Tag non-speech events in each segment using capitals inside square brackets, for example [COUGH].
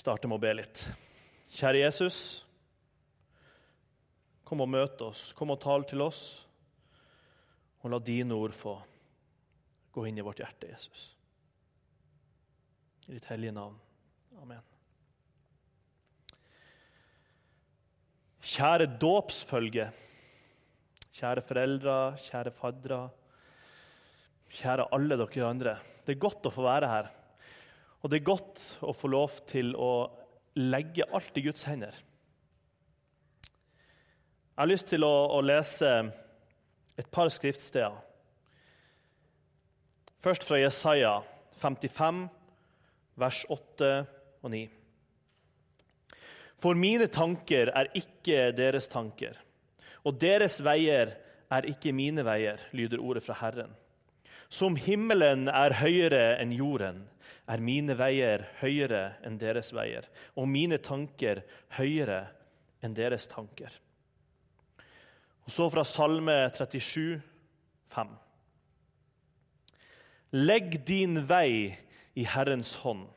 starte med å be litt. Kjære Jesus, kom og møt oss. Kom og tal til oss. Og la dine ord få gå inn i vårt hjerte, Jesus. I ditt hellige navn. Amen. Kjære dåpsfølge, kjære foreldre, kjære faddere, kjære alle dere andre. Det er godt å få være her. Og det er godt å få lov til å legge alt i Guds hender. Jeg har lyst til å, å lese et par skriftsteder. Først fra Jesaja 55, vers 8 og 9. For mine tanker er ikke deres tanker, og deres veier er ikke mine veier, lyder ordet fra Herren. Som himmelen er høyere enn jorden, er mine veier høyere enn deres veier, og mine tanker høyere enn deres tanker. Og så fra Salme 37, 5. Legg din vei i Herrens hånd.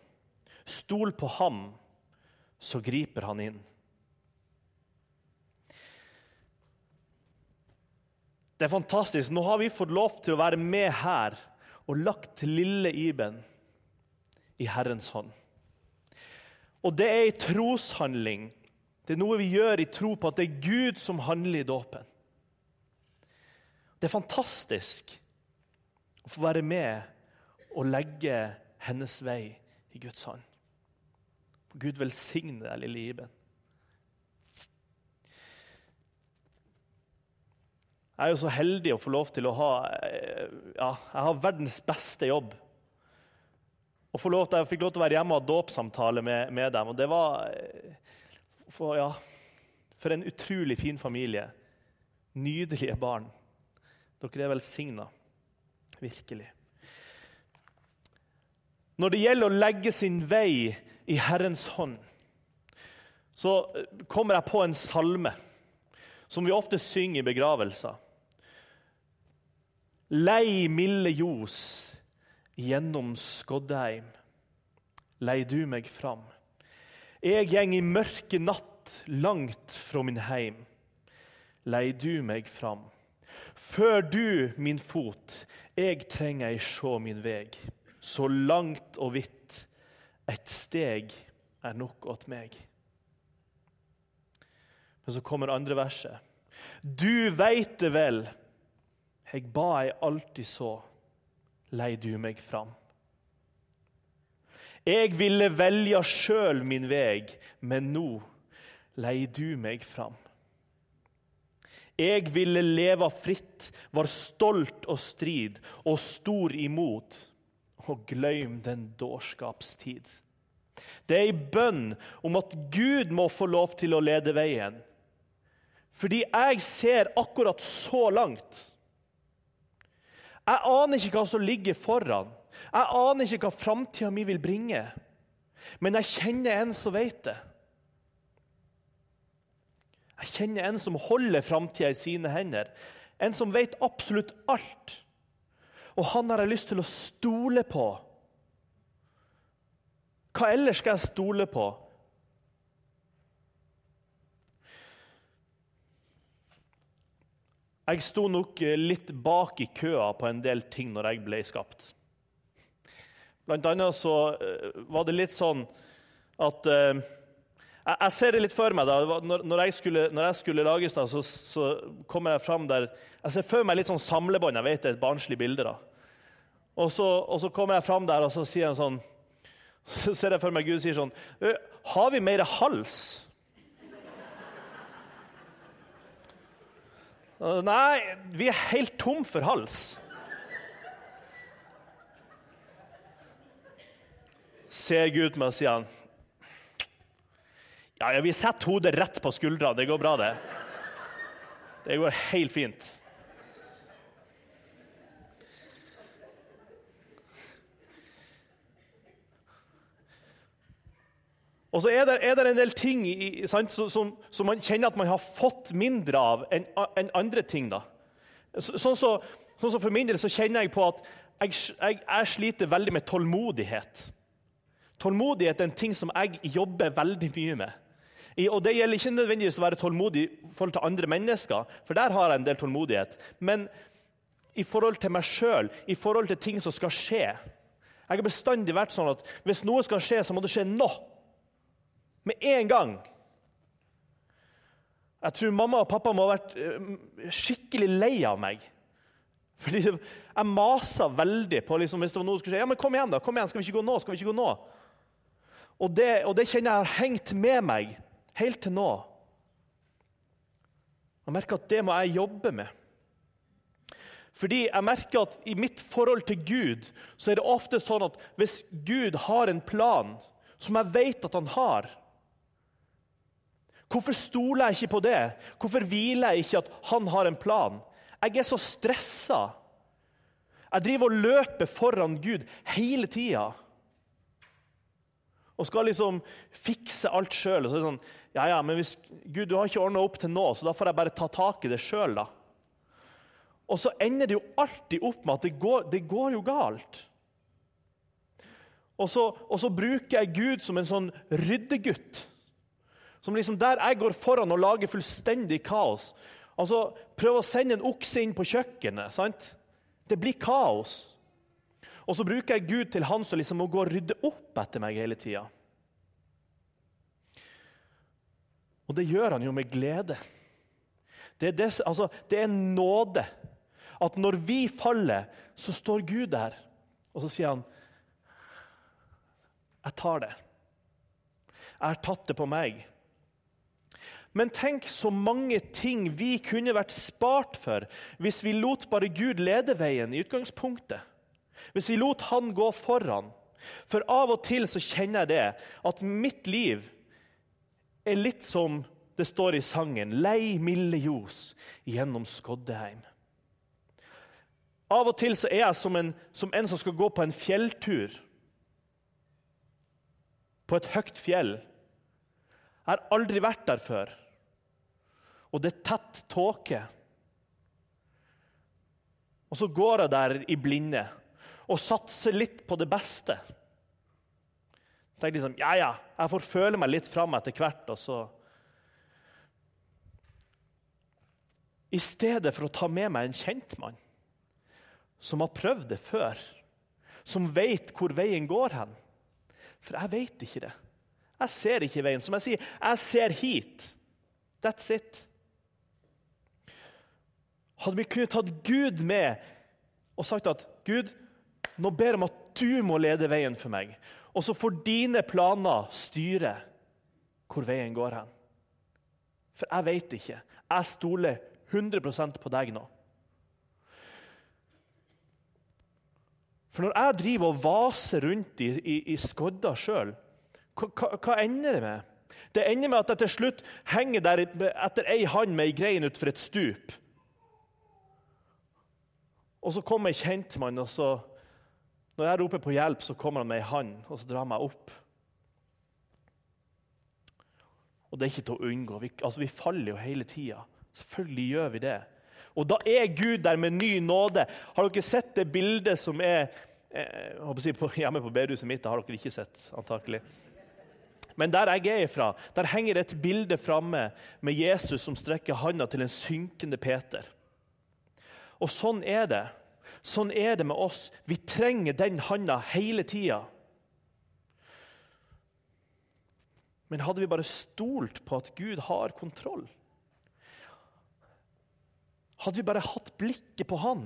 Stol på ham, så griper han inn. Det er fantastisk. Nå har vi fått lov til å være med her og lagt lille Iben i Herrens hånd. Og det er en troshandling. Det er noe vi gjør i tro på at det er Gud som handler i dåpen. Det er fantastisk å få være med og legge hennes vei i Guds hånd. Gud velsigne deg, lille Iben. Jeg er jo så heldig å få lov til å ha eh, ja, jeg har verdens beste jobb. Og få lov til, jeg fikk lov til å være hjemme og ha dåpssamtale med, med, dem. og det var eh, for, ja, for en utrolig fin familie. Nydelige barn. Dere er velsigna. Virkelig. Når det gjelder å legge sin vei i Herrens hånd, så eh, kommer jeg på en salme som vi ofte synger i begravelser. Lei milde ljos gjennom Skoddheim, lei du meg fram. Jeg gjeng i mørke natt langt fra min heim, lei du meg fram. Før du min fot, jeg trenger ei sjå min veg, så langt og vidt, et steg er nok åt meg. Men så kommer andre verset. Du veit det vel, jeg ba jeg alltid så, lei du meg fram. Jeg ville velge sjøl min veg, men nå lei du meg fram. Jeg ville leve fritt, var stolt og strid og stor imot, og gløym den dårskapstid. Det er ei bønn om at Gud må få lov til å lede veien. Fordi jeg ser akkurat så langt. Jeg aner ikke hva som ligger foran. Jeg aner ikke hva framtida mi vil bringe. Men jeg kjenner en som vet det. Jeg kjenner en som holder framtida i sine hender. En som vet absolutt alt. Og han har jeg lyst til å stole på. Hva ellers skal jeg stole på? Jeg sto nok eh, litt bak i køa på en del ting når jeg ble skapt. Blant annet så eh, var det litt sånn at uh, Jeg ser det litt for meg. da, Når, jeg, skulle, når jeg, skulle, lages, da, så, så kommer jeg fram der Jeg ser for meg litt sånn samlebånd. Jeg vet det er et barnslig bilde. da. Og så, og så, kommer jeg fram der, og så sier han sånn [LAUGHS] Så ser jeg for meg Gud sier sånn Har vi mer hals? Nei, vi er helt tom for hals. Ser Gud meg sier han, ja, ja, vi setter hodet rett på skuldra. Det går bra, det. Det går helt fint. Og så er det, er det en del ting i, sant, som, som, man kjenner at man har fått mindre av enn en andre ting. da. Så, sånn, så, sånn, så, For min del så kjenner jeg på at jeg, jeg, jeg sliter veldig med tålmodighet. Tålmodighet er en ting som jeg jobber veldig mye med. Og Det gjelder ikke nødvendigvis å være tålmodig i forhold til andre mennesker, for der har jeg en del tålmodighet. Men i forhold til meg sjøl, i forhold til ting som skal skje. Jeg har bestandig vært sånn at hvis noe skal skje, så må det skje nå. Med en gang. Jeg tror mamma og pappa må ha vært eh, skikkelig lei av meg. Fordi jeg masa veldig på liksom, hvis det var noe som skulle skje. Ja, men kom igjen, da. kom igjen, Skal vi ikke gå nå? Skal vi ikke gå nå? Og det, og det kjenner jeg har hengt med meg helt til nå. Jeg merker at det må jeg jobbe med. Fordi jeg merker at i mitt forhold til Gud så er det ofte sånn at hvis Gud har en plan, som jeg vet at han har Hvorfor stoler jeg ikke på det? Hvorfor hviler jeg ikke at han har en plan? Jeg er så stressa. Jeg driver og løper foran Gud hele tida. Og skal liksom fikse alt sjøl. Sånn, ja, ja, men hvis, Gud, du har ikke ordna opp til nå, så da får jeg bare ta tak i det sjøl, da. Og så ender det jo alltid opp med at det går, det går jo galt. Og så, og så, bruker jeg Gud som en sånn ryddegutt. Som liksom Der jeg går foran og lager fullstendig kaos. Altså, Prøv å sende en okse inn på kjøkkenet. sant? Det blir kaos. Og så bruker jeg Gud til han som liksom må gå og rydde opp etter meg hele tida. Og det gjør han jo med glede. Det er, det, altså, det er nåde. At når vi faller, så står Gud der, og så sier han Jeg tar det. Jeg har tatt det på meg. Men tenk så mange ting vi kunne vært spart for hvis vi lot bare Gud lede veien i utgangspunktet. Hvis vi lot Han gå foran. For av og til så kjenner jeg det, at mitt liv er litt som det står i sangen 'Lei milde ljos gjennom Skoddeheim'. Av og til så er jeg som en, som en som skal gå på en fjelltur. På et høyt fjell. Jeg har aldri vært der før og det er tett tåke. Og så går jeg der i blinde og satser litt på det beste. Tenker liksom, ja, ja, jeg får føle meg litt fram etter hvert, og så I stedet for å ta med meg en kjentmann som har prøvd det før, som vet hvor veien går hen. For jeg vet ikke det. Jeg ser ikke veien. Som jeg sier, jeg ser hit. That's it. Hadde vi kunnet tatt Gud med og sagt at Gud, nå ber jeg om at du må lede veien for meg. Og så får dine planer styre hvor veien går hen. For jeg vet ikke. Jeg stoler 100 på deg nå. For når jeg driver og vaser rundt i, i, i skodda sjøl, hva, hva, ender det med? Det ender med at jeg til slutt henger der etter ei hand med ei grein utfor et stup. Og så kommer en kjentmann, og så, når jeg roper på hjelp, så kommer han med ei hånd og så drar meg opp. Og det er ikke til å unngå. Vi, altså, vi faller jo hele tida. Selvfølgelig gjør vi det. Og da er Gud der med ny nåde. Har dere sett det bildet som er eh, på, Hjemme på bedehuset mitt det har dere ikke sett, antakelig. Men der jeg er ifra, der henger et bilde framme med Jesus som strekker handa til en synkende Peter. Og sånn er det. Sånn er det med oss. Vi trenger den handa hele tida. Men hadde vi bare stolt på at Gud har kontroll? Hadde vi bare hatt blikket på han?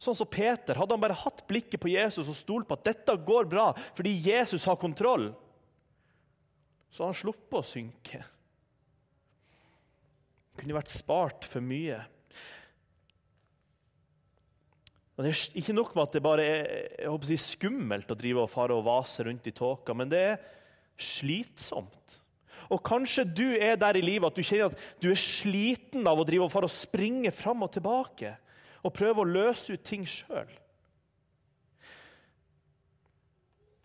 Sånn som Peter, Hadde han bare hatt blikket på Jesus og stolt på at dette går bra fordi Jesus har kontroll, så hadde han sluppet å synke. Det kunne vært spart for mye. Og Det er ikke nok med at det bare er si, skummelt å drive og fare og vase rundt i tåka, men det er slitsomt. Og Kanskje du er der i livet at du kjenner at du er sliten av å drive og fare og springe fram og tilbake og prøve å løse ut ting sjøl.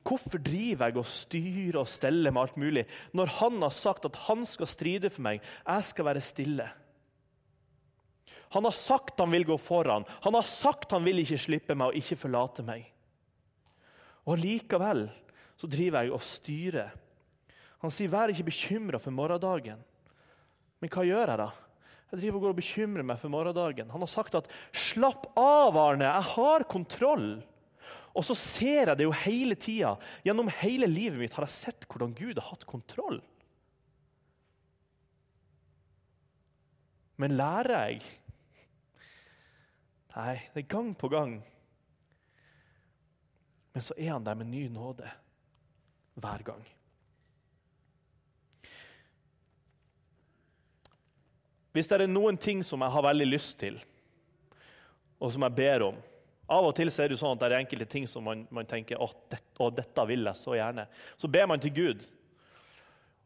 Hvorfor driver jeg og styrer og steller med alt mulig når han har sagt at han skal stride for meg? Jeg skal være stille. Han har sagt han vil gå foran. Han har sagt han vil ikke slippe meg og ikke forlate meg. Og Likevel så driver jeg og styrer. Han sier 'vær ikke bekymra for morgendagen'. Men hva gjør jeg da? Jeg driver og går og bekymrer meg for morgendagen. Han har sagt at 'slapp av, Arne, jeg har kontroll'. Og så ser jeg det jo hele tida. Gjennom hele livet mitt har jeg sett hvordan Gud har hatt kontroll. Men lærer jeg? Nei, det er gang på gang. Men så er han der med ny nåde hver gang. Hvis det er noen ting som jeg har veldig lyst til, og som jeg ber om Av og til er det sånn at det er enkelte ting som man, man tenker å, det, å, dette vil jeg så gjerne. Så ber man til Gud.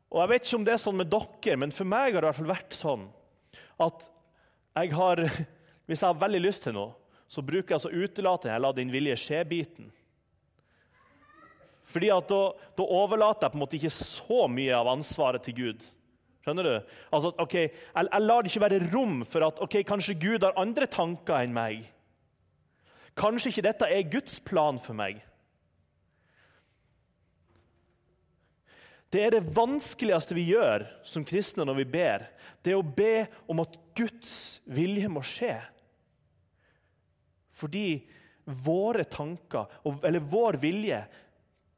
Og Jeg vet ikke om det er sånn med dere, men for meg har det i hvert fall vært sånn at jeg har, hvis jeg har veldig lyst til noe, så bruker jeg å utelate jeg la din vilje skje-biten. Fordi at da, da, overlater jeg på en måte ikke så mye av ansvaret til Gud. Skjønner du? Altså, ok, jeg, jeg, lar det ikke være rom for at ok, kanskje Gud har andre tanker enn meg. Kanskje ikke dette er Guds plan for meg. Det er det vanskeligste vi gjør som kristne når vi ber. Det er å be om at Guds vilje må skje. Fordi våre tanker, eller vår vilje,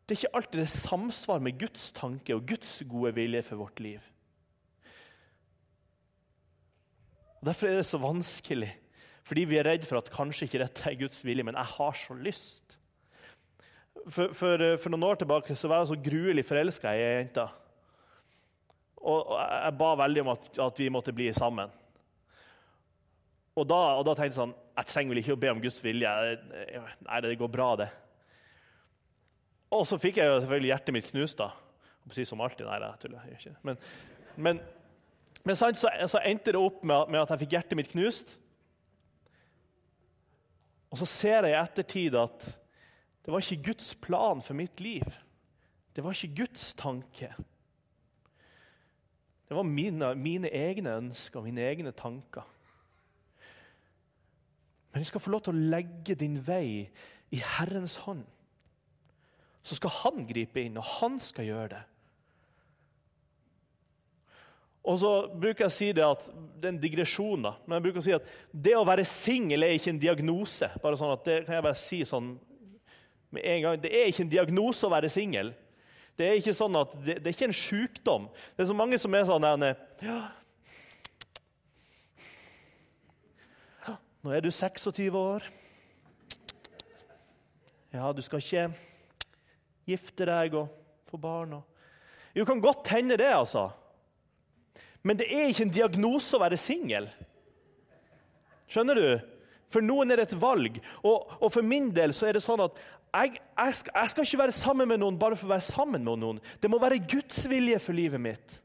det er ikke alltid det samsvar med Guds tanke og Guds gode vilje for vårt liv. Og Derfor er det så vanskelig, fordi vi er redd for at kanskje ikke dette er Guds vilje, men jeg har så lyst. For, for, for noen år tilbake så var jeg så gruelig forelska i ei jente. Og, jeg ba veldig om at, at, vi måtte bli sammen. Og da, og da, tenkte jeg sånn Jeg trenger vel ikke å be om Guds vilje. Nei, det går bra, det. Og så fikk jeg jo selvfølgelig hjertet mitt knust. da. Precis som alltid. Nei, jeg tuller. Men, men men så, så, endte det opp med, med, at jeg fikk hjertet mitt knust. Og så ser jeg i ettertid at det var ikke Guds plan for mitt liv. Det var ikke Guds tanke. Det var mine, mine egne ønsker mine egne tanker. Men du skal få lov til å legge din vei i Herrens hånd. Så skal Han gripe inn, og Han skal gjøre det. Og så bruker jeg å si det at det er en digresjon, da. Men jeg bruker å si at det å være singel er ikke en diagnose. Bare sånn at Det kan jeg bare si sånn med en gang. Det er ikke en diagnose å være singel. Det er ikke sånn at det, det, er ikke en sykdom. Det er så mange som er sånn ja, Nå er du 26 år. Ja, du skal ikke gifte deg og få barn. Og... Jo, kan godt hende det, altså. Men det er ikke en diagnose å være singel. Skjønner du? For noen er det et valg. Og, og, for min del så er det sånn at jeg, jeg, skal, jeg, skal, ikke være sammen med noen bare for å være sammen med noen. Det må være Guds vilje for livet mitt.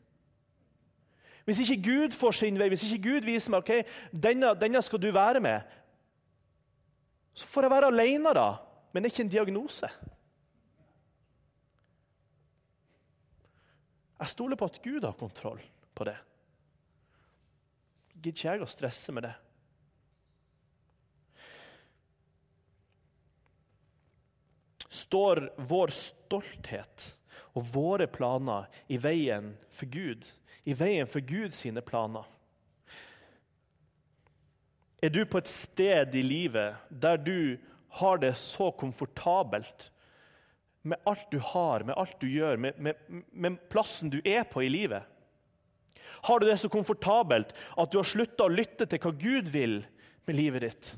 Hvis ikke Gud får sin vei, hvis ikke Gud viser meg ok, denne, denne skal du være med, så får jeg være alene, da. Men det er ikke en diagnose. Jeg stoler på at Gud har kontroll på det. Gidder ikke jeg å stresse med det. Står vår stolthet og våre planer i veien for Gud, i veien for Guds planer? Er du på et sted i livet der du har det så komfortabelt med alt du har, med alt du gjør, med, med, med plassen du er på i livet? Har du det så komfortabelt at du har slutta å lytte til hva Gud vil med livet ditt?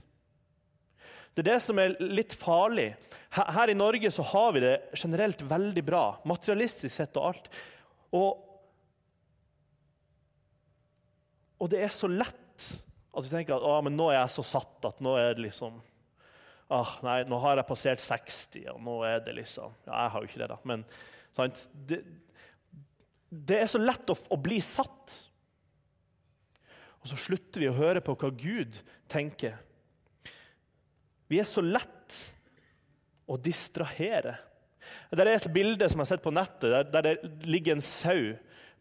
Det er det som er litt farlig. Her, i Norge så har vi det generelt veldig bra, materialistisk sett og alt. Og, og det er så lett at du tenker at men nå er jeg så satt at nå er det liksom ah, Nei, nå har jeg passert 60, og nå er det liksom Ja, jeg har jo ikke det, da, men sant? Det, det er så lett å, å, bli satt. Og så slutter vi å høre på hva Gud tenker. Vi er så lett å distrahere. Det er et bilde som jeg har sett på nettet, der, der det ligger en sau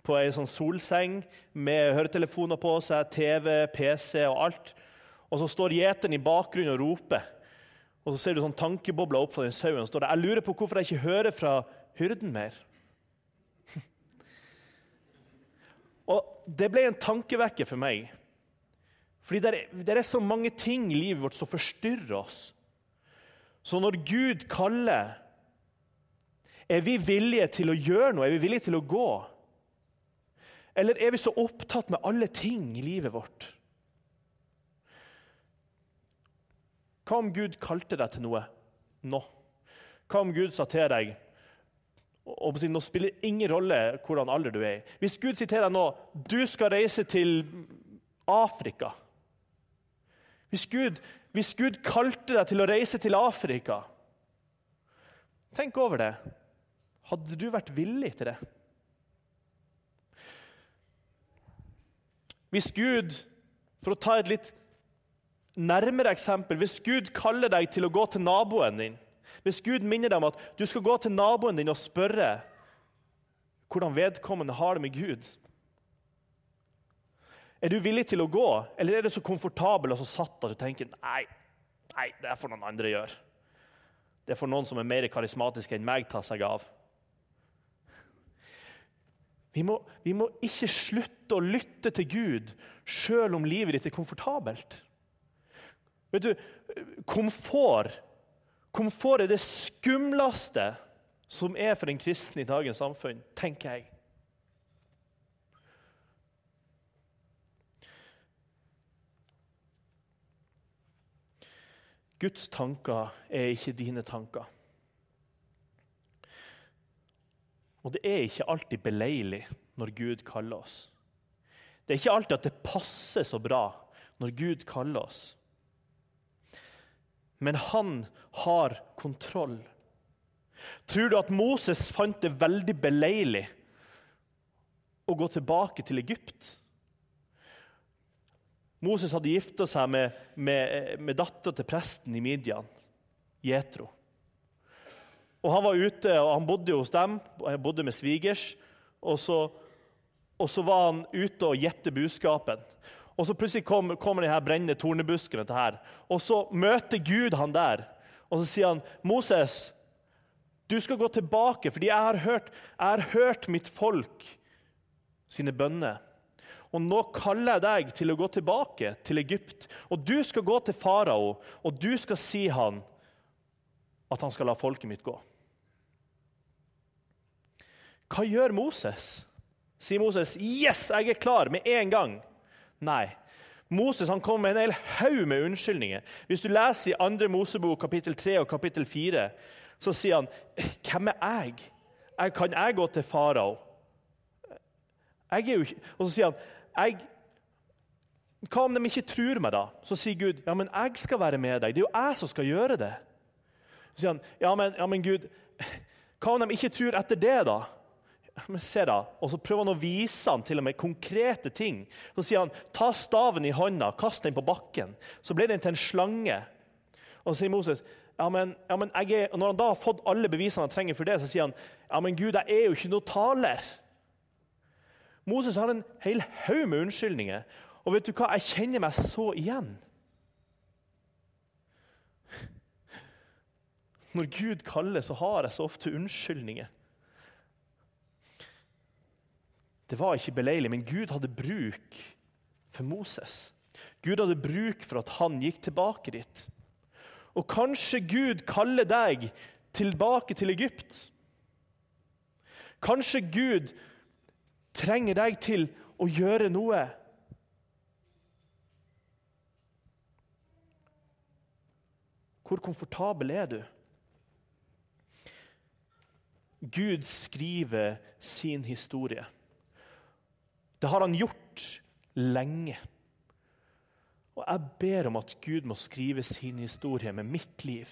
på ei sånn solseng med høretelefoner på seg, TV, PC og alt. Og så står gjeteren i bakgrunnen og roper. Og så ser du sånn tankebobler opp fra den sauen. står det, Jeg lurer på hvorfor jeg ikke hører fra hyrden mer. [LAUGHS] Og Det ble en tankevekker for meg. Fordi det er, det er så mange ting i livet vårt som forstyrrer oss. Så når Gud kaller, er vi villige til å gjøre noe? Er vi villige til å gå? Eller er vi så opptatt med alle ting i livet vårt? Hva om Gud kalte deg til noe nå? Hva om Gud sa til deg og Nå spiller det ingen rolle hvordan alder du er i. Hvis Gud sier til deg nå du skal reise til Afrika hvis Gud, hvis Gud kalte deg til å reise til Afrika Tenk over det. Hadde du vært villig til det? Hvis Gud, for å ta et litt nærmere eksempel Hvis Gud kaller deg til å gå til naboen din, hvis Gud minner deg om at du skal gå til naboen din og spørre hvordan vedkommende har det med Gud Er du villig til å gå, eller er du så komfortabel og så satt at du tenker nei, nei, det får noen andre gjøre? Det får noen som er mer karismatiske enn meg, ta seg av. Vi må, vi må ikke slutte å lytte til Gud sjøl om livet ditt er komfortabelt. Vet du, Komfort Komfort er det skumleste som er for en kristen i dagens samfunn, tenker jeg. Guds tanker er ikke dine tanker. Og det er ikke alltid beleilig når Gud kaller oss. Det er ikke alltid at det passer så bra når Gud kaller oss men han har kontroll. Tror du at Moses fant det veldig beleilig å gå tilbake til Egypt? Moses hadde gifta seg med, med, med dattera til presten i Midian, Jetro. Og Han var ute, og han bodde hos dem, han bodde med svigers. Og så, og så var han ute og gjette buskapen. Og så plutselig kommer, kommer her brennende tornebuskene. til her. Og så møter Gud han der, og så sier han, 'Moses, du skal gå tilbake, fordi jeg har hørt, jeg har hørt mitt folk sine bønner.' Og nå kaller jeg deg til å gå tilbake til Egypt. Og du skal gå til farao, og du skal si han at han skal la folket mitt gå. Hva gjør Moses? Sier Moses 'Yes, jeg er klar!' med en gang. Nei. Moses han kommer med en hel haug med unnskyldninger. Hvis du leser i 2. Mosebok kapittel 3 og kapittel 4, så sier han Hvem er jeg? jeg kan jeg gå til farao? Og så sier han jeg, Hva om de ikke tror meg, da? Så sier Gud ja, men jeg skal være med deg. Det er jo jeg som skal gjøre det. Så sier han ja, men, ja, men Gud, hva om de ikke tror etter det, da? Men se da, Og så prøver han å vise han til og med konkrete ting. Så sier han ta staven i hånda, kast den på bakken. Så ble den til en slange. Og så sier Moses ja, men, ja, men er, og Når han da har fått alle bevisene han trenger for det, så sier han ja, men Gud, jeg er jo ikke noe taler. Moses har en hel haug med unnskyldninger. Og vet du hva? Jeg kjenner meg så igjen. Når Gud kaller, så har jeg så ofte unnskyldninger. Det var ikke beleilig, men Gud hadde bruk for Moses. Gud hadde bruk for at han gikk tilbake dit. Og kanskje Gud kaller deg tilbake til Egypt. Kanskje Gud trenger deg til å gjøre noe. Hvor komfortabel er du? Gud skriver sin historie. Det har han gjort lenge. Og jeg ber om at Gud må skrive sin historie med mitt liv.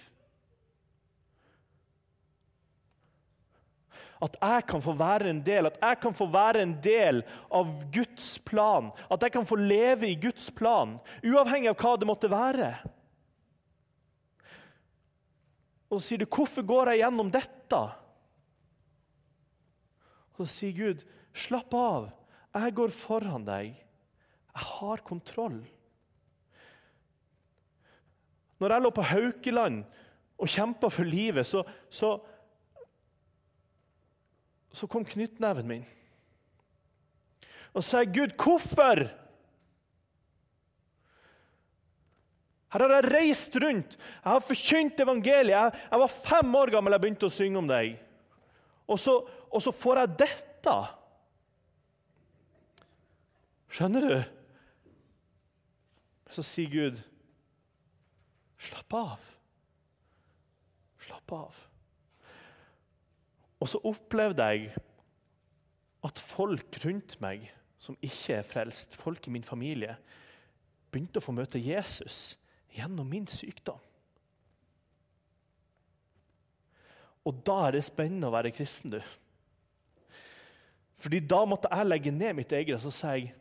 At jeg kan få være en del, at jeg kan få være en del av Guds plan. At jeg kan få leve i Guds plan, uavhengig av hva det måtte være. Og så sier du, 'Hvorfor går jeg gjennom dette?' Og så sier Gud, 'Slapp av. Jeg går foran deg. Jeg har kontroll. Når jeg lå på Haukeland og kjempa for livet, så, så, Så kom knyttneven min. Og sa Gud, hvorfor? Her har jeg reist rundt, jeg har forkynt evangeliet. Jeg, jeg var fem år gammel jeg begynte å synge om deg. Og så, og så får jeg dette. Skjønner du? Så sier Gud, slapp av. Slapp av. Og så opplevde jeg at folk rundt meg som ikke er frelst, folk i min familie, begynte å få møte Jesus gjennom min sykdom. Og da er det spennende å være kristen, du. Fordi da måtte jeg legge ned mitt eget og så sa jeg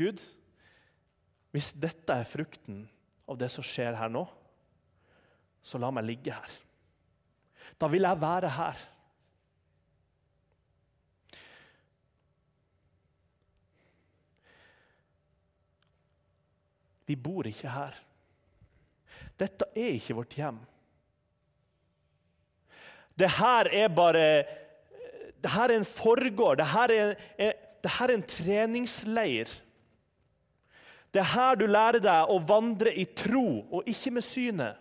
Gud, hvis dette er frukten av det som skjer her nå, så la meg ligge her. Da vil jeg være her. Vi bor ikke her. Dette er ikke vårt hjem. Det her er bare det her er en forgård, det her er, er, det her er en treningsleir. Det er her du lærer deg å vandre i tro og ikke med synet.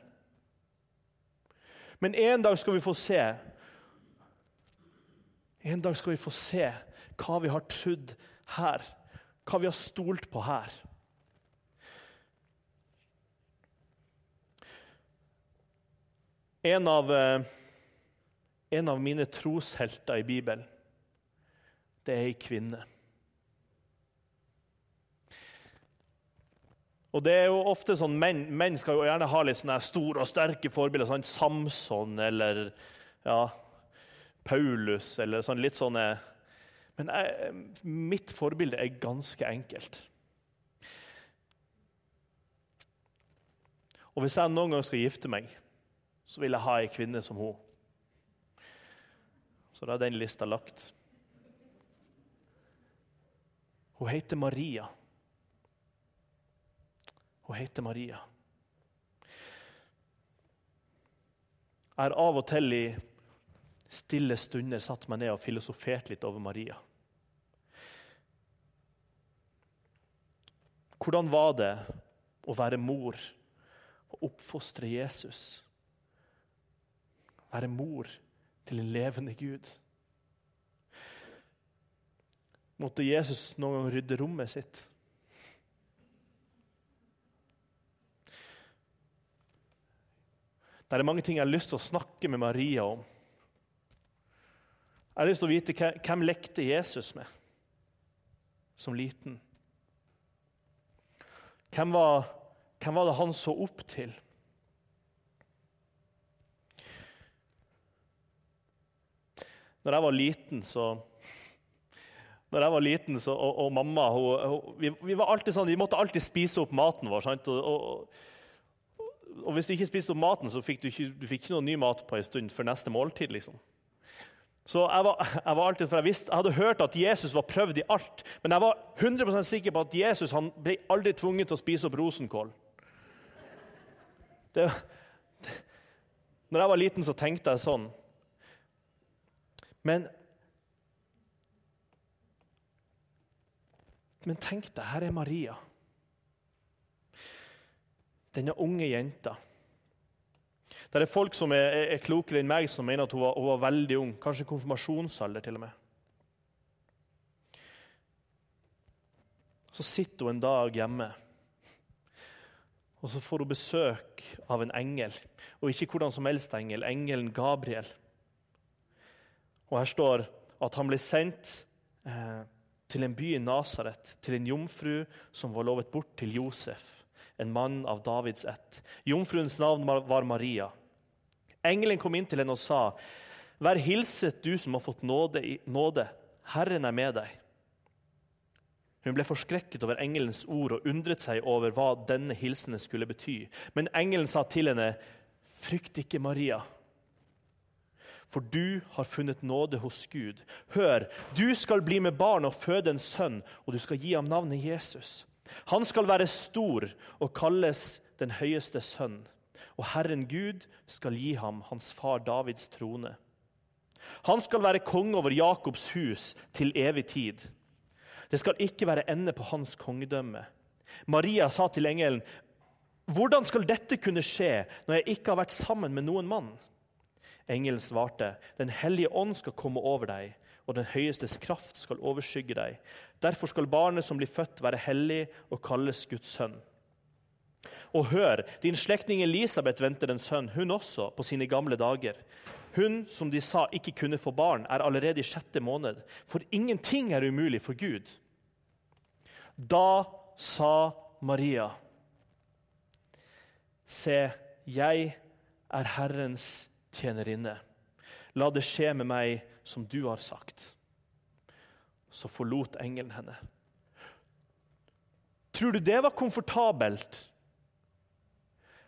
Men en dag skal vi få se En dag skal vi få se hva vi har trodd her, hva vi har stolt på her. En av, eh, en av mine troshelter i Bibelen, det er ei kvinne. Og det er jo ofte sånn, Menn, menn skal jo gjerne ha litt sånne store og sterke forbilder. sånn Samson eller ja, Paulus eller sånn litt sånne Men jeg, mitt forbilde er ganske enkelt. Og hvis jeg noen gang skal gifte meg, så vil jeg ha ei kvinne som hun. Så da er den lista lagt. Hun heter Maria. Hun heter Maria. Jeg har av og til i stille stunder satt meg ned og filosofert litt over Maria. Hvordan var det å være mor og oppfostre Jesus? Være mor til en levende Gud. Måtte Jesus noen gang rydde rommet sitt? Det er mange ting jeg har lyst til å snakke med Maria om. Jeg har lyst til å vite hvem lekte Jesus med som liten. Hvem var, hvem var det han så opp til? Når jeg var liten, så når jeg var liten, så, og, og, mamma hun, hun, vi, vi, var sånn, vi måtte alltid spise opp maten vår. Og, og, og hvis du ikke spiste opp maten, så fikk du ikke, du fikk ikke noe ny mat på en stund før neste måltid. liksom. Så jeg var, [LAUGHS] jeg var alltid, for jeg, visste, jeg hadde hørt at Jesus var prøvd i alt, men jeg var 100% sikker på at Jesus han ble aldri tvunget til å spise opp rosenkål. Det, det, [LAUGHS] når jeg var liten, så tenkte jeg sånn. Men Men tenk deg, her er Maria denne unge jenta. Det er folk som er, er, klokere enn meg, som mener at hun var, hun var veldig ung. Kanskje konfirmasjonsalder til og med. Så sitter hun en dag hjemme, og så får hun besøk av en engel. Og ikke hvordan som helst engel, engelen Gabriel. Og her står at han ble sendt eh, til en by i Nasaret, til en jomfru som var lovet bort til Josef en mann av Davids ett. Jomfruens navn var Maria. Engelen kom inn til henne og sa, 'Vær hilset, du som har fått nåde, nåde. Herren er med deg.' Hun ble forskrekket over engelens ord og undret seg over hva denne hilsenen skulle bety. Men engelen sa til henne, 'Frykt ikke, Maria.' For du har funnet nåde hos Gud. Hør, du skal bli med barn og føde en sønn, og du skal gi ham navnet Jesus. Han skal være stor og kalles den høyeste sønn. Og Herren Gud skal gi ham hans far Davids trone. Han skal være konge over Jakobs hus til evig tid. Det skal ikke være ende på hans kongedømme. Maria sa til engelen, 'Hvordan skal dette kunne skje når jeg ikke har vært sammen med noen mann?' Engelen svarte, 'Den hellige ånd skal komme over deg, og den høyestes kraft skal overskygge deg.' 'Derfor skal barnet som blir født, være hellig og kalles Guds sønn.' Og hør, din slektning Elisabeth venter en sønn, hun også, på sine gamle dager. Hun som de sa ikke kunne få barn, er allerede i sjette måned, for ingenting er umulig for Gud. Da sa Maria, Se, jeg er Herrens tjenerinne. La det skje med meg som du har sagt. Så forlot engelen henne. Tror du det var komfortabelt?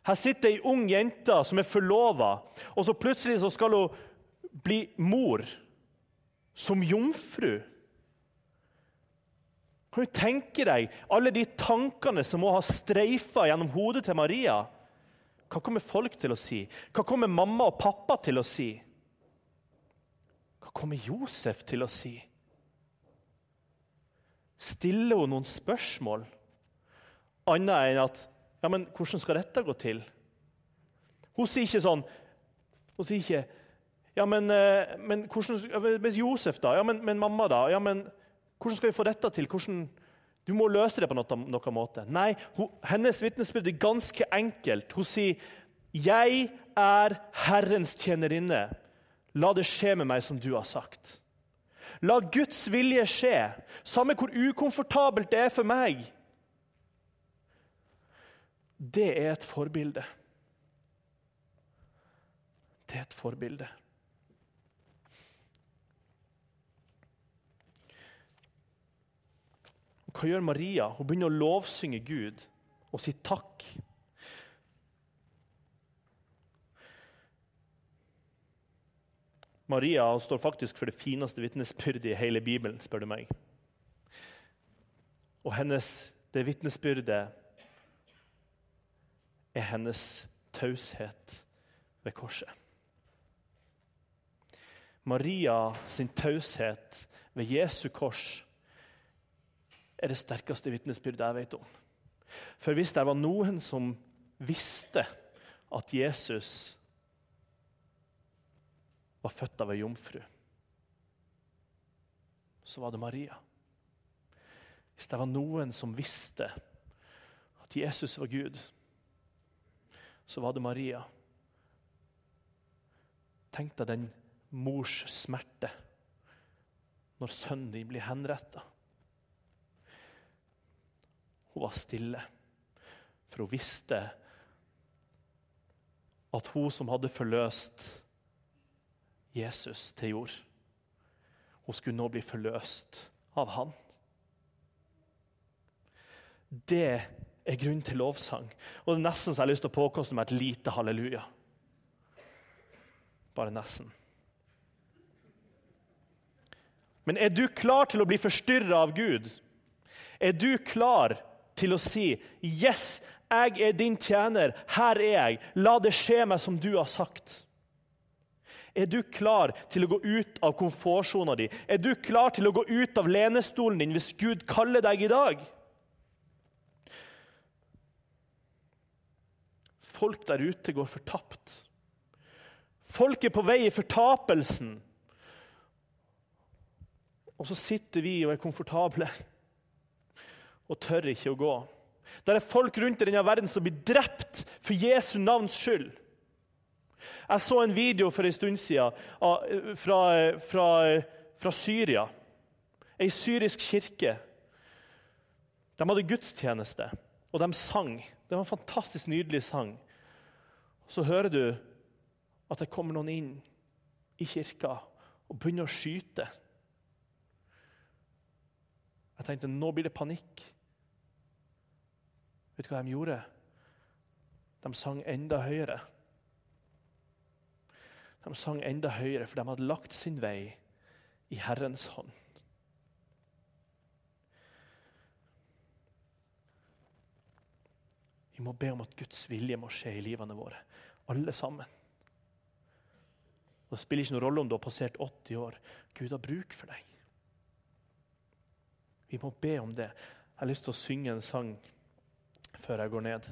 Her sitter ei ung jente som er forlova, og så plutselig så skal hun bli mor som jomfru. Kan du tenke deg alle de tankene som må ha streifa gjennom hodet til Maria? Hva kommer folk til å si? Hva kommer mamma og pappa til å si? Hva kommer Josef til å si? Stiller hun noen spørsmål annet enn at ja, men hvordan skal dette gå til? Hun sier ikke sånn Hun sier ikke Ja, men, eh, men hvordan, Hvis Josef, da? Ja, men, men, mamma, da? Ja, men hvordan skal vi få dette til? Hvordan, du må løse det på noen, noen måte. Nei, hun, hennes vitnesbyrd er ganske enkelt. Hun sier, 'Jeg er Herrens tjenerinne. La det skje med meg som du har sagt.' La Guds vilje skje, samme hvor ukomfortabelt det er for meg det er et forbilde. Det er et forbilde. Hva gjør Maria? Hun begynner å lovsynge Gud og si takk. Maria står faktisk for det fineste vitnesbyrdet i hele Bibelen, spør du meg. Og hennes, det vitnesbyrdet er hennes taushet ved korset. Maria sin taushet ved Jesu kors er det sterkeste vitnesbyrdet jeg vet om. For hvis det var noen som visste at Jesus var født av ei jomfru, så var det Maria. Hvis det var noen som visste at Jesus var Gud, så var det Maria. Tenk deg den mors smerte når sønnen din blir henretta. Hun var stille, for hun visste at hun som hadde forløst Jesus til jord, hun skulle nå bli forløst av han. Det er grunn til lovsang. Og det er nesten så jeg har lyst til å påkoste meg et lite halleluja. Bare nesten. Men er du klar til å bli forstyrra av Gud? Er du klar til å si 'Yes, jeg er din tjener. Her er jeg. La det skje meg som du har sagt'? Er du klar til å gå ut av komfortsona di? Er du klar til å gå ut av lenestolen din hvis Gud kaller deg i dag? Folk der ute går fortapt. Folk er på vei i fortapelsen. Og så sitter vi og er komfortable og tør ikke å gå. Det er folk rundt i denne verden som blir drept for Jesu navns skyld. Jeg så en video for en stund siden fra, fra, fra Syria. Ei syrisk kirke. De hadde gudstjeneste, og de sang. Det var en fantastisk nydelig sang så hører du at det kommer noen inn i kirka og begynner å skyte. Jeg tenkte nå blir det panikk. Vet du hva de gjorde? De sang enda høyere. De sang enda høyere, for de hadde lagt sin vei i Herrens hånd. Vi må be om at Guds vilje må skje i livene våre alle sammen. Og Det spiller ikke noen rolle om du har passert 80 år. Gud har bruk for deg. Vi må be om det. Jeg har lyst til å synge en sang før jeg går ned.